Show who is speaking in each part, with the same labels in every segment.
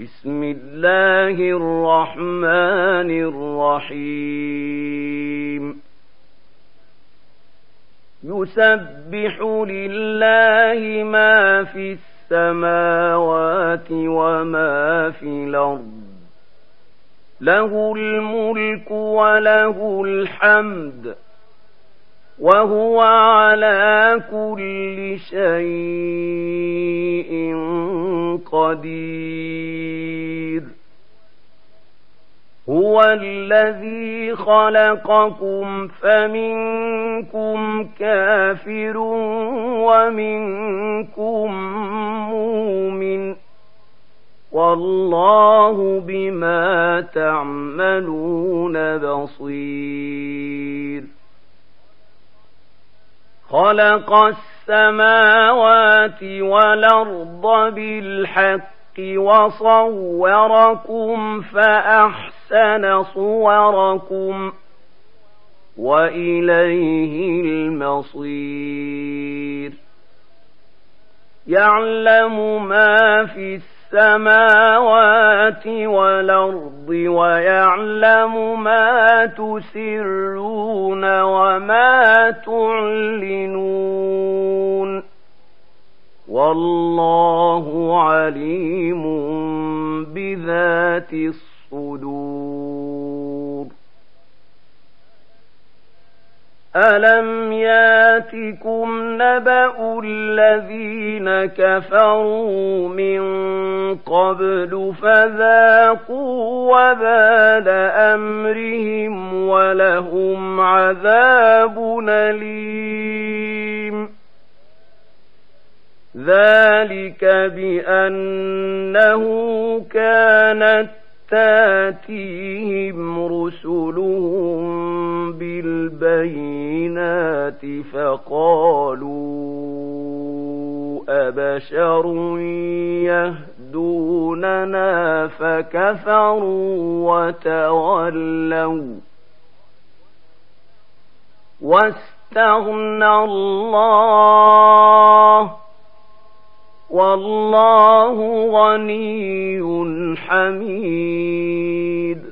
Speaker 1: بسم الله الرحمن الرحيم. يسبح لله ما في السماوات وما في الأرض. له الملك وله الحمد. وهو على كل شيء قدير. هو الذي خلقكم فمنكم كافر ومنكم مؤمن. والله بما تعملون بصير. خلق السماوات والأرض بالحق وصوركم فأحسن صوركم وإليه المصير. يعلم ما في السماوات والأرض ويعلم ما تسرون وما تعلنون والله عليم بذات الصدور ألم ياتكم نبأ الذين كفروا من قبل فذاقوا وبال أمرهم ولهم عذاب أليم ذلك بأنه كانت تاتيهم رسلهم بالبينات فقالوا أبشر يهدوننا فكفروا وتولوا واستغنى الله والله غني حميد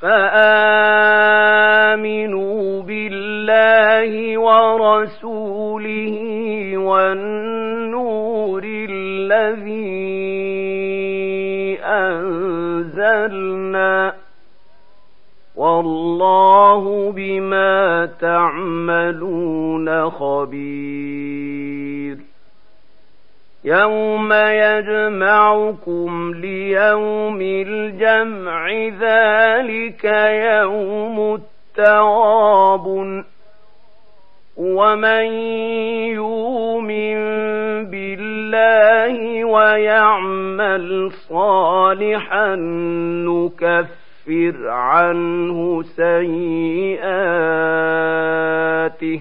Speaker 1: فآمنوا بالله ورسوله والنور الذي أنزلنا والله بما تعملون خبير. يوم يجمعكم ليوم الجمع ذلك يوم التواب ومن يؤمن بالله ويعمل صالحا نكفر عنه سيئاته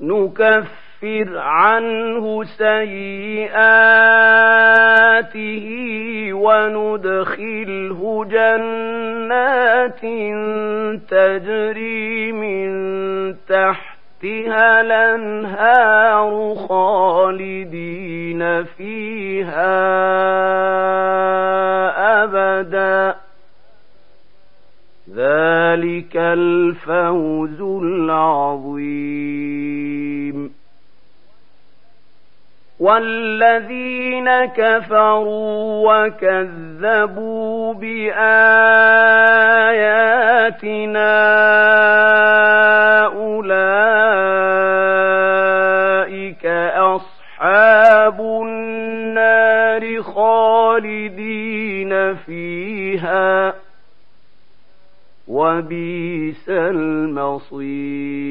Speaker 1: نكفر عنه سيئاته وندخله جنات تجري من تحتها الأنهار خالدين فيها أبدا. ذلك الفوز العظيم. والذين كفروا وكذبوا بآياتنا أولئك أصحاب النار خالدين فيها وبئس المصير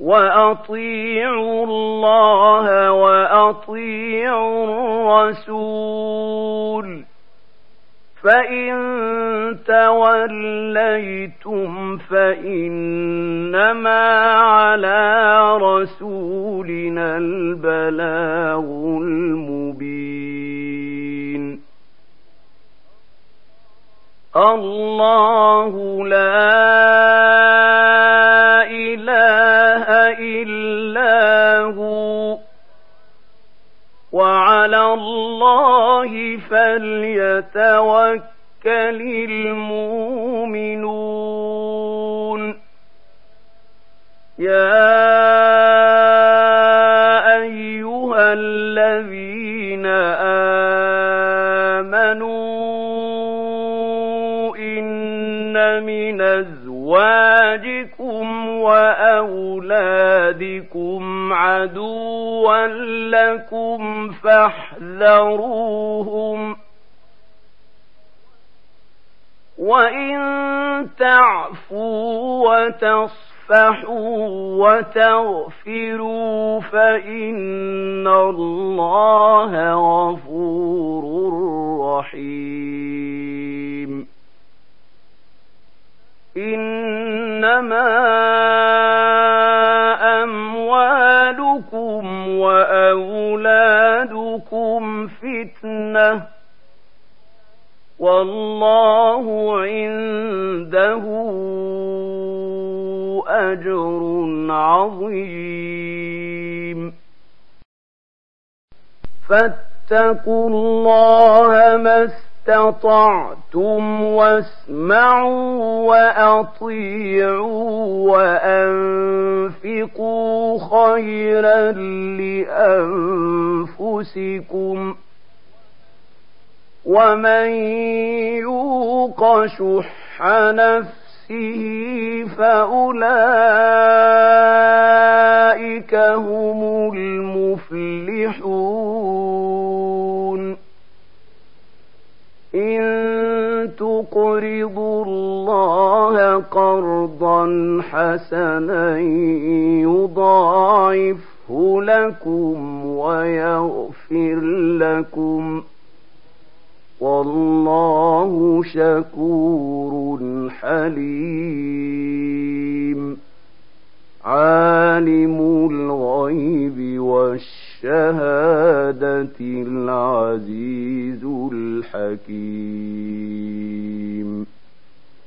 Speaker 1: واطيعوا الله واطيعوا الرسول فان توليتم فانما على رسولنا البلاغ المبين الله لا وعلى الله فليتوكل المؤمنون. يا أيها الذين آمنوا إن من أزواجكم وأولادكم عدوا لكم فاحذروهم وإن تعفوا وتصفحوا وتغفروا فإن الله غفور رحيم إنما والله عنده أجر عظيم. فاتقوا الله ما استطعتم واسمعوا وأطيعوا وأنفقوا خيرا لأنفسكم. ومن يوق شح نفسه فأولئك هم المفلحون إن تقرضوا الله قرضا حسنا يضاعفه لكم ويغفر لكم والله شكور حليم.